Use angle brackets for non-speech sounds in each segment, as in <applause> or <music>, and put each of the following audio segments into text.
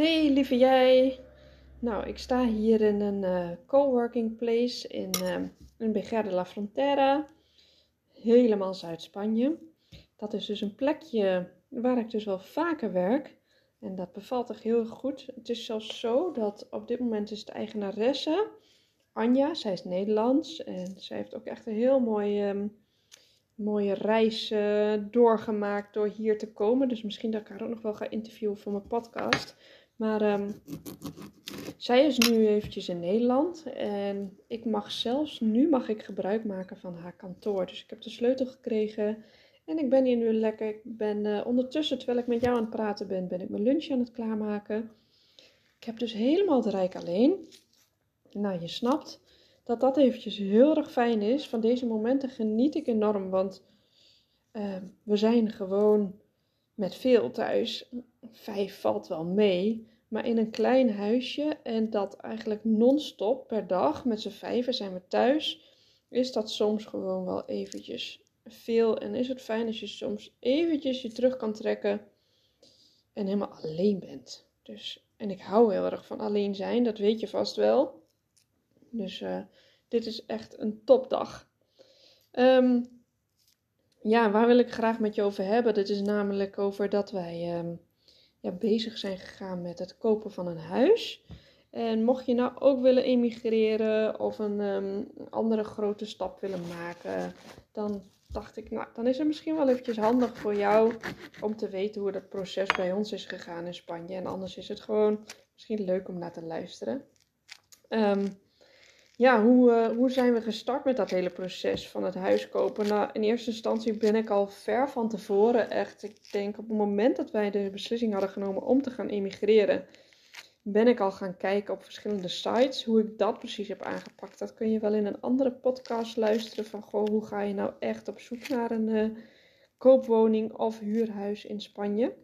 Hey lieve jij. Nou, ik sta hier in een uh, coworking place in, uh, in Beger de la Frontera, helemaal Zuid-Spanje. Dat is dus een plekje waar ik dus wel vaker werk. En dat bevalt echt heel goed. Het is zelfs zo dat op dit moment is de eigenaresse, Anja, zij is Nederlands. En zij heeft ook echt een heel um, mooie reis uh, doorgemaakt door hier te komen. Dus misschien dat ik haar ook nog wel ga interviewen voor mijn podcast. Maar um, zij is nu eventjes in Nederland en ik mag zelfs, nu mag ik gebruik maken van haar kantoor. Dus ik heb de sleutel gekregen en ik ben hier nu lekker. Ik ben uh, ondertussen, terwijl ik met jou aan het praten ben, ben ik mijn lunch aan het klaarmaken. Ik heb dus helemaal het rijk alleen. Nou, je snapt dat dat eventjes heel erg fijn is. Van deze momenten geniet ik enorm, want uh, we zijn gewoon met veel thuis. Vijf valt wel mee. Maar in een klein huisje en dat eigenlijk non-stop per dag met z'n vijven zijn we thuis, is dat soms gewoon wel eventjes veel. En is het fijn als je soms eventjes je terug kan trekken en helemaal alleen bent. Dus, en ik hou heel erg van alleen zijn, dat weet je vast wel. Dus uh, dit is echt een topdag. Um, ja, waar wil ik graag met je over hebben? Dat is namelijk over dat wij um, ja, bezig zijn gegaan met het kopen van een huis. En mocht je nou ook willen emigreren of een um, andere grote stap willen maken, dan dacht ik, nou, dan is het misschien wel eventjes handig voor jou om te weten hoe dat proces bij ons is gegaan in Spanje. En anders is het gewoon misschien leuk om naar te luisteren. Um, ja, hoe, uh, hoe zijn we gestart met dat hele proces van het huis kopen? Nou, in eerste instantie ben ik al ver van tevoren echt. Ik denk op het moment dat wij de beslissing hadden genomen om te gaan emigreren, ben ik al gaan kijken op verschillende sites. Hoe ik dat precies heb aangepakt, dat kun je wel in een andere podcast luisteren. Van hoe ga je nou echt op zoek naar een uh, koopwoning of huurhuis in Spanje?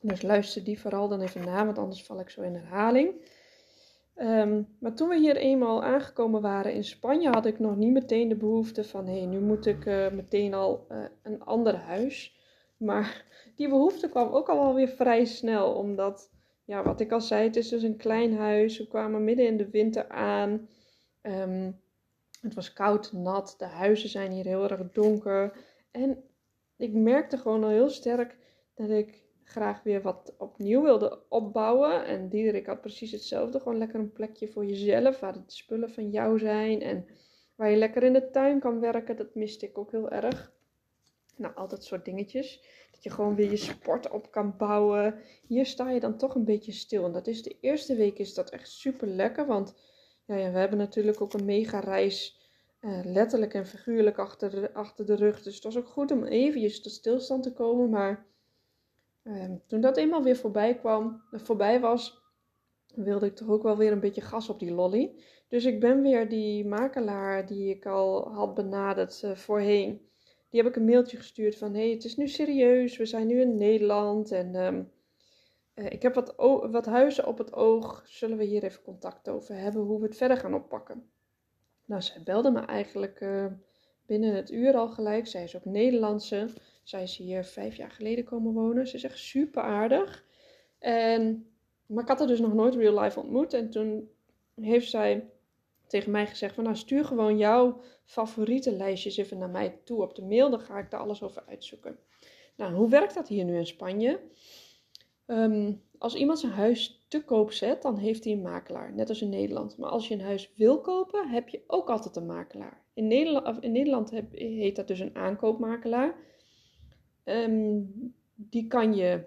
Dus luister die vooral dan even na, want anders val ik zo in herhaling. Um, maar toen we hier eenmaal aangekomen waren in Spanje, had ik nog niet meteen de behoefte van: hé, hey, nu moet ik uh, meteen al uh, een ander huis. Maar <laughs> die behoefte kwam ook al wel weer vrij snel, omdat, ja, wat ik al zei, het is dus een klein huis. We kwamen midden in de winter aan. Um, het was koud, nat. De huizen zijn hier heel erg donker. En ik merkte gewoon al heel sterk dat ik graag weer wat opnieuw wilde opbouwen. En Diederik had precies hetzelfde. Gewoon lekker een plekje voor jezelf, waar de spullen van jou zijn. En waar je lekker in de tuin kan werken. Dat miste ik ook heel erg. Nou, altijd soort dingetjes. Dat je gewoon weer je sport op kan bouwen. Hier sta je dan toch een beetje stil. En dat is de eerste week is dat echt super lekker. Want ja, we hebben natuurlijk ook een mega reis. Uh, letterlijk en figuurlijk achter de, achter de rug. Dus het was ook goed om eventjes tot stilstand te komen. Maar Um, toen dat eenmaal weer voorbij kwam, voorbij was, wilde ik toch ook wel weer een beetje gas op die lolly. Dus ik ben weer die makelaar die ik al had benaderd uh, voorheen. Die heb ik een mailtje gestuurd van: hey, het is nu serieus, we zijn nu in Nederland en um, uh, ik heb wat, wat huizen op het oog. Zullen we hier even contact over hebben hoe we het verder gaan oppakken? Nou, zij belde me eigenlijk uh, binnen het uur al gelijk. Zij is ook Nederlandse. Zij is hier vijf jaar geleden komen wonen. Ze is echt super aardig. En, maar ik had haar dus nog nooit real life ontmoet. En toen heeft zij tegen mij gezegd van nou stuur gewoon jouw favoriete lijstjes even naar mij toe op de mail. Dan ga ik daar alles over uitzoeken. Nou, hoe werkt dat hier nu in Spanje? Um, als iemand zijn huis te koop zet, dan heeft hij een makelaar. Net als in Nederland. Maar als je een huis wil kopen, heb je ook altijd een makelaar. In Nederland, in Nederland heet dat dus een aankoopmakelaar. Um, die kan je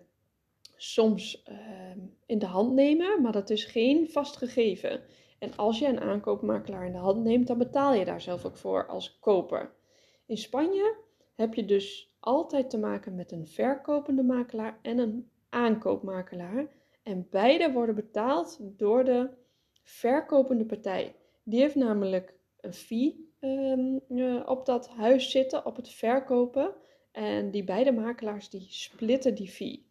soms um, in de hand nemen, maar dat is geen vast gegeven. En als je een aankoopmakelaar in de hand neemt, dan betaal je daar zelf ook voor als koper. In Spanje heb je dus altijd te maken met een verkopende makelaar en een aankoopmakelaar. En beide worden betaald door de verkopende partij. Die heeft namelijk een fee ehm, eh, op dat huis zitten, op het verkopen. En die beide makelaars die splitten die fee.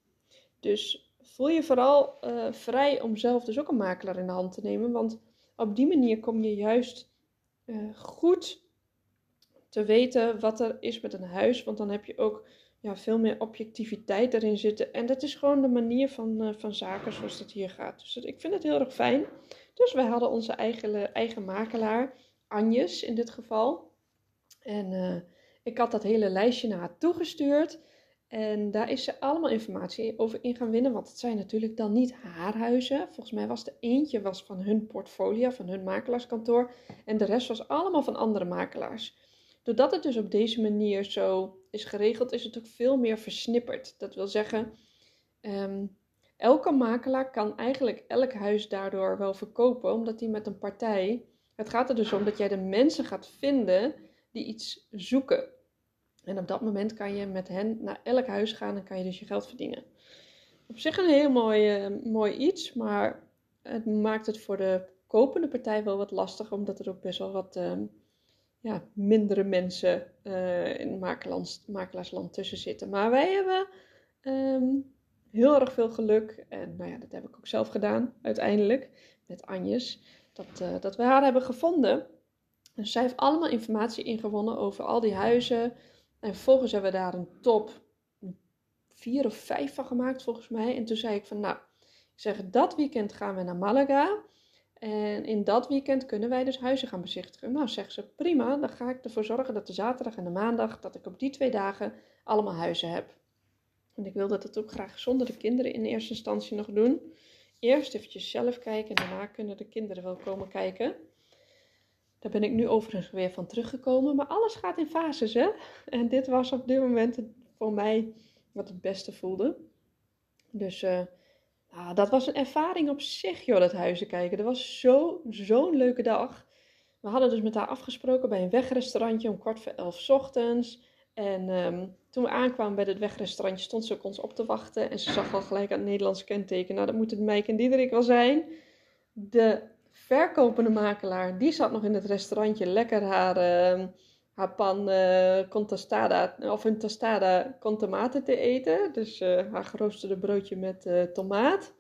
Dus voel je vooral uh, vrij om zelf dus ook een makelaar in de hand te nemen. Want op die manier kom je juist uh, goed te weten wat er is met een huis. Want dan heb je ook ja, veel meer objectiviteit erin zitten. En dat is gewoon de manier van, uh, van zaken zoals het hier gaat. Dus ik vind het heel erg fijn. Dus wij hadden onze eigen, eigen makelaar, Anjes in dit geval. En ik had dat hele lijstje naar haar toegestuurd. En daar is ze allemaal informatie over in gaan winnen. Want het zijn natuurlijk dan niet haar huizen. Volgens mij was de eentje was van hun portfolio, van hun makelaarskantoor. En de rest was allemaal van andere makelaars. Doordat het dus op deze manier zo is geregeld, is het ook veel meer versnipperd. Dat wil zeggen, um, elke makelaar kan eigenlijk elk huis daardoor wel verkopen, omdat hij met een partij. Het gaat er dus om dat jij de mensen gaat vinden die iets zoeken. En op dat moment kan je met hen naar elk huis gaan en kan je dus je geld verdienen. Op zich een heel mooi, uh, mooi iets, maar het maakt het voor de kopende partij wel wat lastig, omdat er ook best wel wat uh, ja, mindere mensen uh, in makelaarsland tussen zitten. Maar wij hebben um, heel erg veel geluk, en nou ja, dat heb ik ook zelf gedaan uiteindelijk met Anjes, dat, dat we haar hebben gevonden. Dus zij heeft allemaal informatie ingewonnen over al die huizen. En vervolgens hebben we daar een top vier of vijf van gemaakt, volgens mij. En toen zei ik van, nou, ik zeg, dat weekend gaan we naar Malaga. En in dat weekend kunnen wij dus huizen gaan bezichtigen. Nou, zegt ze, prima, dan ga ik ervoor zorgen dat de zaterdag en de maandag, dat ik op die twee dagen allemaal huizen heb. En ik wilde dat ook graag zonder de kinderen in eerste instantie nog doen. Eerst eventjes zelf kijken en daarna kunnen de kinderen wel komen kijken. Daar ben ik nu overigens weer van teruggekomen. Maar alles gaat in fases, hè? En dit was op dit moment voor mij wat het beste voelde. Dus uh, nou, dat was een ervaring op zich, joh, dat huizen kijken. Dat was zo'n leuke dag. We hadden dus met haar afgesproken bij een wegrestaurantje om kwart voor elf ochtends. En um, toen we aankwamen bij het wegrestaurantje stond ze ook ons op te wachten. En ze zag al gelijk aan het Nederlands kenteken. Nou, dat moet het Mike en Diederik wel zijn. De verkopende makelaar, die zat nog in het restaurantje lekker haar, uh, haar pan uh, of een tostada con tomate te eten. Dus uh, haar geroosterde broodje met uh, tomaat.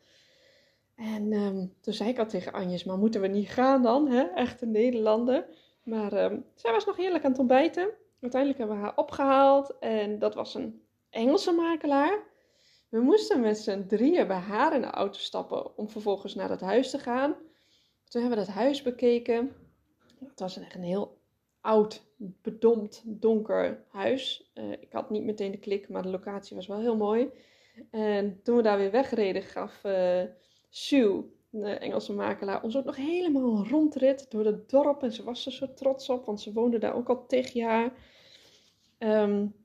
En um, toen zei ik al tegen Anjes, maar moeten we niet gaan dan, hè? echte Nederlander. Maar um, zij was nog heerlijk aan het ontbijten. Uiteindelijk hebben we haar opgehaald en dat was een Engelse makelaar. We moesten met z'n drieën bij haar in de auto stappen om vervolgens naar het huis te gaan. Toen hebben we dat huis bekeken. Het was echt een heel oud, bedompt, donker huis. Uh, ik had niet meteen de klik, maar de locatie was wel heel mooi. En toen we daar weer wegreden, gaf uh, Sue, de Engelse makelaar, ons ook nog helemaal een rondrit door het dorp. En ze was er zo trots op, want ze woonde daar ook al tig jaar.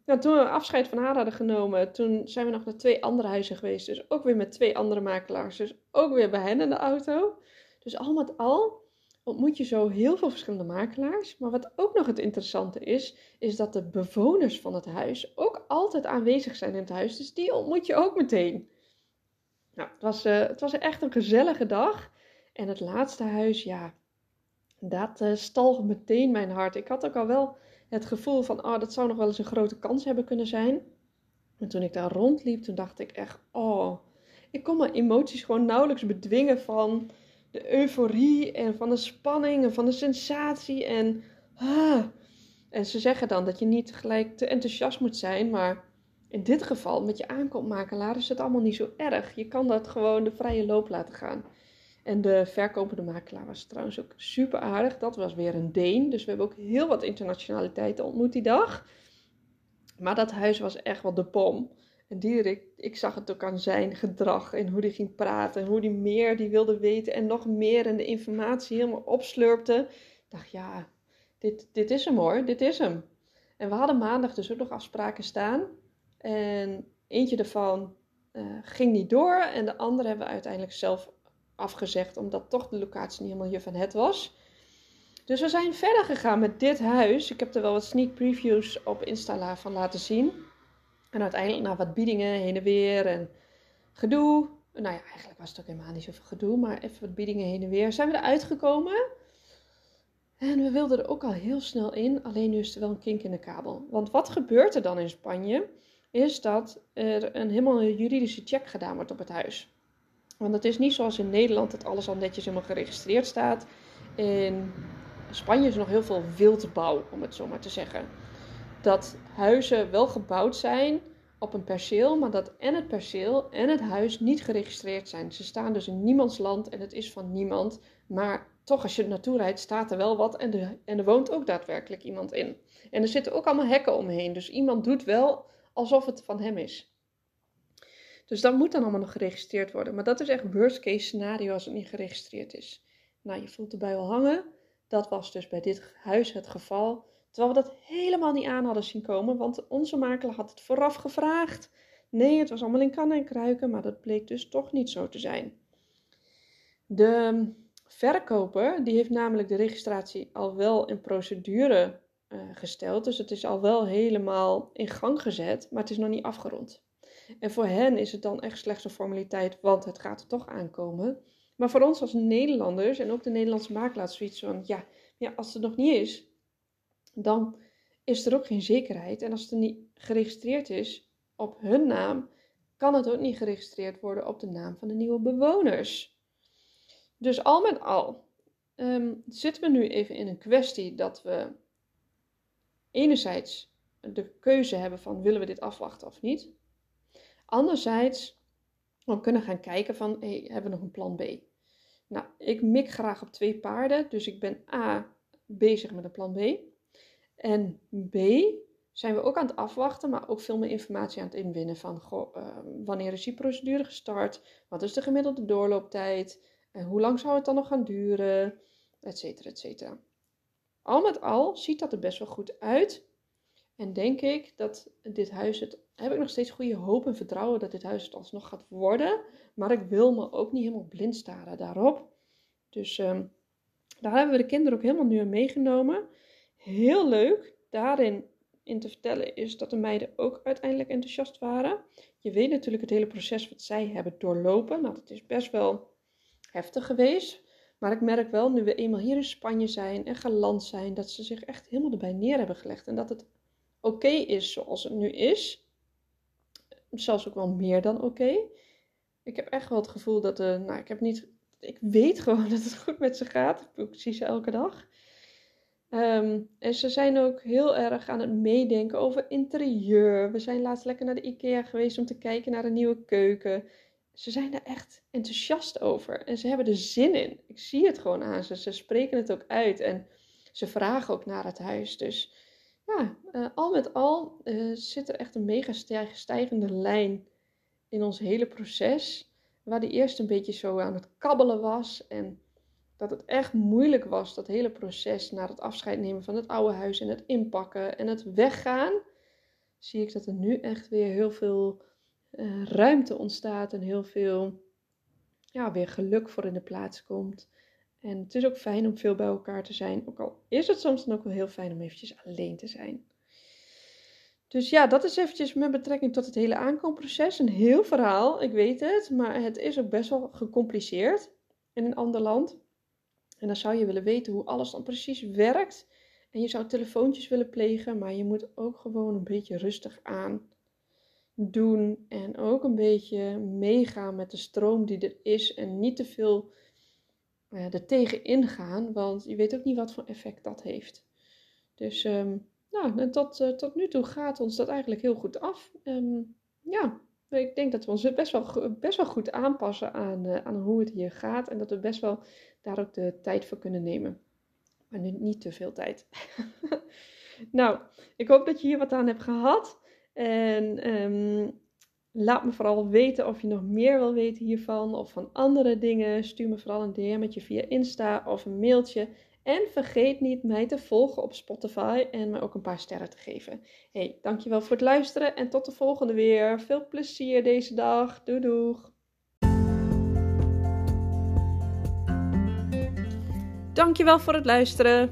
Nou, toen we afscheid van haar hadden genomen, toen zijn we nog naar twee andere huizen geweest. Dus ook weer met twee andere makelaars. Dus ook weer bij hen in de auto. Dus al met al ontmoet je zo heel veel verschillende makelaars. Maar wat ook nog het interessante is, is dat de bewoners van het huis ook altijd aanwezig zijn in het huis. Dus die ontmoet je ook meteen. Nou, het was, uh, het was echt een gezellige dag. En het laatste huis, ja, dat uh, stal meteen mijn hart. Ik had ook al wel het gevoel van, oh, dat zou nog wel eens een grote kans hebben kunnen zijn. En toen ik daar rondliep, toen dacht ik echt, oh, ik kon mijn emoties gewoon nauwelijks bedwingen van de euforie en van de spanning en van de sensatie. En, ah. en ze zeggen dan dat je niet gelijk te enthousiast moet zijn, maar in dit geval met je aankoopmakelaar is het allemaal niet zo erg. Je kan dat gewoon de vrije loop laten gaan. En de verkopende makelaar was trouwens ook super aardig. Dat was weer een Deen. Dus we hebben ook heel wat internationaliteiten ontmoet die dag. Maar dat huis was echt wel de bom. En Dierik, ik zag het ook aan zijn gedrag en hoe hij ging praten. En hoe hij meer die wilde weten en nog meer en de informatie helemaal opslurpte. Ik dacht, ja, dit, dit is hem hoor, dit is hem. En we hadden maandag dus ook nog afspraken staan. En eentje daarvan uh, ging niet door. En de andere hebben we uiteindelijk zelf afgezegd. Omdat toch de locatie niet helemaal je van het was. Dus we zijn verder gegaan met dit huis. Ik heb er wel wat sneak previews op Insta van laten zien. En uiteindelijk na wat biedingen heen en weer en gedoe, nou ja, eigenlijk was het ook helemaal niet zoveel gedoe, maar even wat biedingen heen en weer. Zijn we eruit gekomen? En we wilden er ook al heel snel in, alleen nu is er wel een kink in de kabel. Want wat gebeurt er dan in Spanje? Is dat er een helemaal juridische check gedaan wordt op het huis. Want het is niet zoals in Nederland dat alles al netjes helemaal geregistreerd staat. In Spanje is nog heel veel wildbouw, om het zo maar te zeggen. Dat huizen wel gebouwd zijn op een perceel, maar dat en het perceel en het huis niet geregistreerd zijn. Ze staan dus in niemands land en het is van niemand. Maar toch, als je er naartoe rijdt, staat er wel wat en, en er woont ook daadwerkelijk iemand in. En er zitten ook allemaal hekken omheen, dus iemand doet wel alsof het van hem is. Dus dat moet dan allemaal nog geregistreerd worden. Maar dat is echt worst case scenario als het niet geregistreerd is. Nou, je voelt erbij wel hangen. Dat was dus bij dit huis het geval. Terwijl we dat helemaal niet aan hadden zien komen, want onze makelaar had het vooraf gevraagd. Nee, het was allemaal in kannen en kruiken, maar dat bleek dus toch niet zo te zijn. De verkoper, die heeft namelijk de registratie al wel in procedure uh, gesteld. Dus het is al wel helemaal in gang gezet, maar het is nog niet afgerond. En voor hen is het dan echt slechts een formaliteit, want het gaat er toch aankomen. Maar voor ons als Nederlanders en ook de Nederlandse makelaars zoiets van, ja, ja, als het nog niet is, dan is er ook geen zekerheid. En als het niet geregistreerd is op hun naam, kan het ook niet geregistreerd worden op de naam van de nieuwe bewoners. Dus al met al um, zitten we nu even in een kwestie dat we enerzijds de keuze hebben van willen we dit afwachten of niet. Anderzijds we kunnen gaan kijken van hey, hebben we nog een plan B? Nou, ik mik graag op twee paarden, dus ik ben A bezig met een plan B. En B zijn we ook aan het afwachten, maar ook veel meer informatie aan het inwinnen van uh, wanneer is die procedure gestart, wat is de gemiddelde doorlooptijd, en hoe lang zou het dan nog gaan duren, et cetera, et cetera. Al met al ziet dat er best wel goed uit. En denk ik dat dit huis het, heb ik nog steeds goede hoop en vertrouwen dat dit huis het alsnog gaat worden. Maar ik wil me ook niet helemaal blind staren daarop. Dus um, daar hebben we de kinderen ook helemaal nu aan meegenomen. Heel leuk daarin in te vertellen is dat de meiden ook uiteindelijk enthousiast waren. Je weet natuurlijk het hele proces wat zij hebben doorlopen. Nou, dat is best wel heftig geweest. Maar ik merk wel, nu we eenmaal hier in Spanje zijn en geland zijn, dat ze zich echt helemaal erbij neer hebben gelegd. En dat het oké is zoals het nu is. Zelfs ook wel meer dan oké. Ik heb echt wel het gevoel dat, de, nou, ik heb niet, ik weet gewoon <laughs> dat het goed met ze gaat. Ik zie ze elke dag. Ehm, en ze zijn ook heel erg aan het meedenken over interieur. We zijn laatst lekker naar de IKEA geweest om te kijken naar een nieuwe keuken ze zijn er echt enthousiast over en ze hebben er zin in. Ik zie het gewoon aan ze. Ze spreken het ook uit en ze vragen ook naar het huis. Dus ja, uh, al met al uh, zit er echt een mega stijgende lijn in ons hele proces. Waar die eerst een beetje zo aan het kabbelen was en dat het echt moeilijk was, dat hele proces naar het afscheid nemen van het oude huis en het inpakken en het weggaan. Zie ik dat er nu echt weer heel veel uh, ruimte ontstaat en heel veel ja, weer geluk voor in de plaats komt. En het is ook fijn om veel bij elkaar te zijn. Ook al is het soms dan ook wel heel fijn om eventjes alleen te zijn. Dus ja, dat is eventjes met betrekking tot het hele aankoopproces. Een heel verhaal, ik weet het. Maar het is ook best wel gecompliceerd in een ander land. En dan zou je willen weten hoe alles dan precies werkt. En je zou telefoontjes willen plegen, maar je moet ook gewoon een beetje rustig aan doen en ook een beetje meegaan met de stroom die er is en niet te veel uh, er tegen ingaan, want je weet ook niet wat voor effect dat heeft. Dus um, nou, tot, uh, tot nu toe gaat ons dat eigenlijk heel goed af. Um, ja, ik denk dat we ons best wel, best wel goed aanpassen aan, uh, aan hoe het hier gaat en dat we best wel daar ook de tijd voor kunnen nemen. Maar nu niet te veel tijd. <laughs> nou, ik hoop dat je hier wat aan hebt gehad. En um, laat me vooral weten of je nog meer wil weten hiervan of van andere dingen. Stuur me vooral een DM'tje via Insta of een mailtje. En vergeet niet mij te volgen op Spotify en me ook een paar sterren te geven. Hey, dankjewel voor het luisteren en tot de volgende weer. Veel plezier deze dag. Doei doeg! Dankjewel voor het luisteren.